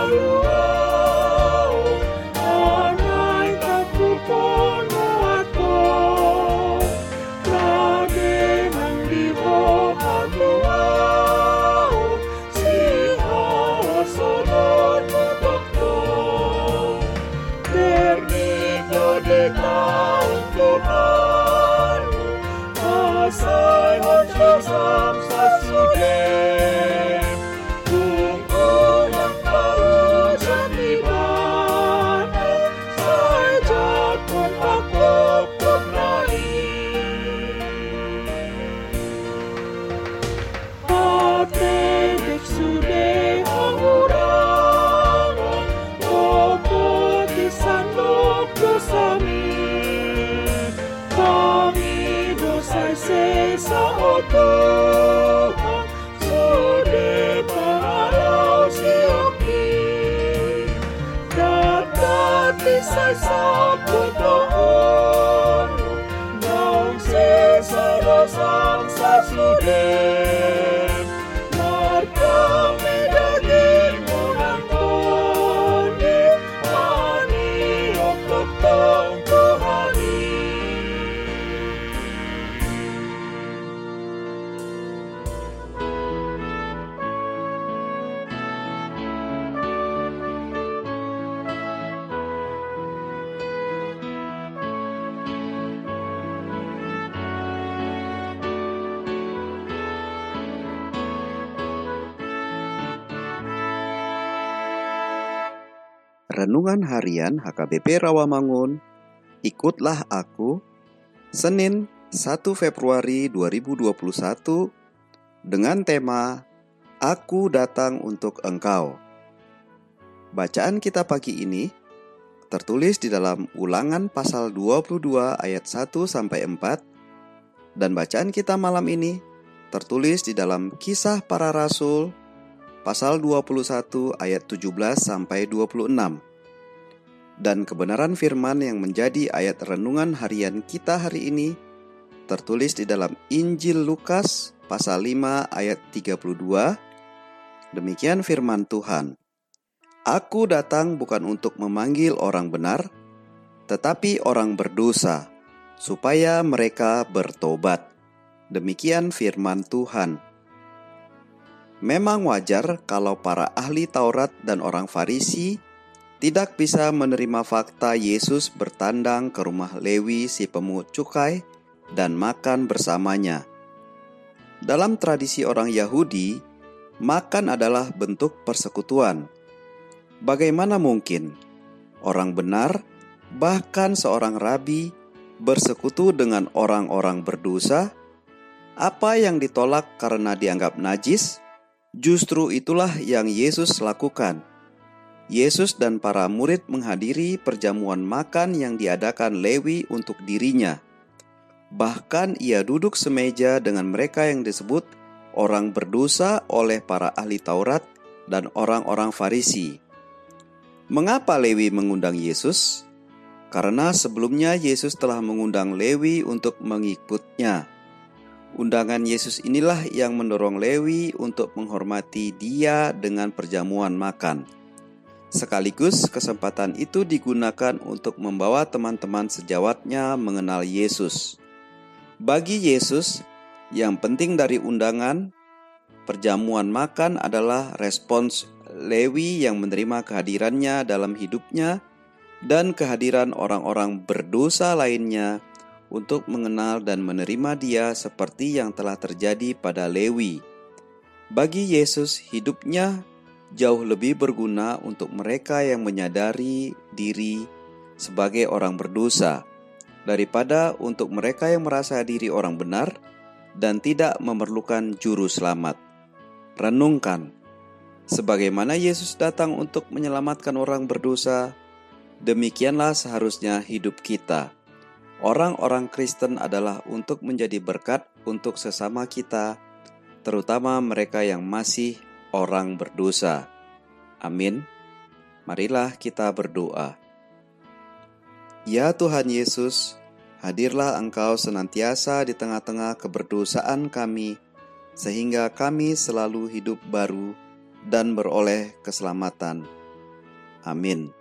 Um, Christ I saw, good Lord. Renungan Harian HKBP Rawamangun. Ikutlah aku. Senin 1 Februari 2021 dengan tema Aku datang untuk engkau. Bacaan kita pagi ini tertulis di dalam Ulangan pasal 22 ayat 1 sampai 4 dan bacaan kita malam ini tertulis di dalam Kisah Para Rasul pasal 21 ayat 17 sampai 26. Dan kebenaran firman yang menjadi ayat renungan harian kita hari ini tertulis di dalam Injil Lukas pasal 5 ayat 32. Demikian firman Tuhan. Aku datang bukan untuk memanggil orang benar, tetapi orang berdosa, supaya mereka bertobat. Demikian firman Tuhan. Memang wajar kalau para ahli Taurat dan orang Farisi tidak bisa menerima fakta Yesus bertandang ke rumah Lewi si pemungut cukai dan makan bersamanya. Dalam tradisi orang Yahudi, makan adalah bentuk persekutuan. Bagaimana mungkin orang benar, bahkan seorang rabi, bersekutu dengan orang-orang berdosa? Apa yang ditolak karena dianggap najis? Justru itulah yang Yesus lakukan. Yesus dan para murid menghadiri perjamuan makan yang diadakan Lewi untuk dirinya. Bahkan ia duduk semeja dengan mereka yang disebut orang berdosa oleh para ahli Taurat dan orang-orang Farisi. Mengapa Lewi mengundang Yesus? Karena sebelumnya Yesus telah mengundang Lewi untuk mengikutnya. Undangan Yesus inilah yang mendorong Lewi untuk menghormati dia dengan perjamuan makan. Sekaligus kesempatan itu digunakan untuk membawa teman-teman sejawatnya mengenal Yesus. Bagi Yesus, yang penting dari undangan perjamuan makan adalah respons Lewi yang menerima kehadirannya dalam hidupnya dan kehadiran orang-orang berdosa lainnya untuk mengenal dan menerima Dia seperti yang telah terjadi pada Lewi. Bagi Yesus, hidupnya jauh lebih berguna untuk mereka yang menyadari diri sebagai orang berdosa daripada untuk mereka yang merasa diri orang benar dan tidak memerlukan juru selamat. Renungkan, sebagaimana Yesus datang untuk menyelamatkan orang berdosa, demikianlah seharusnya hidup kita. Orang-orang Kristen adalah untuk menjadi berkat untuk sesama kita, terutama mereka yang masih orang berdosa. Amin. Marilah kita berdoa. Ya Tuhan Yesus, hadirlah Engkau senantiasa di tengah-tengah keberdosaan kami, sehingga kami selalu hidup baru dan beroleh keselamatan. Amin.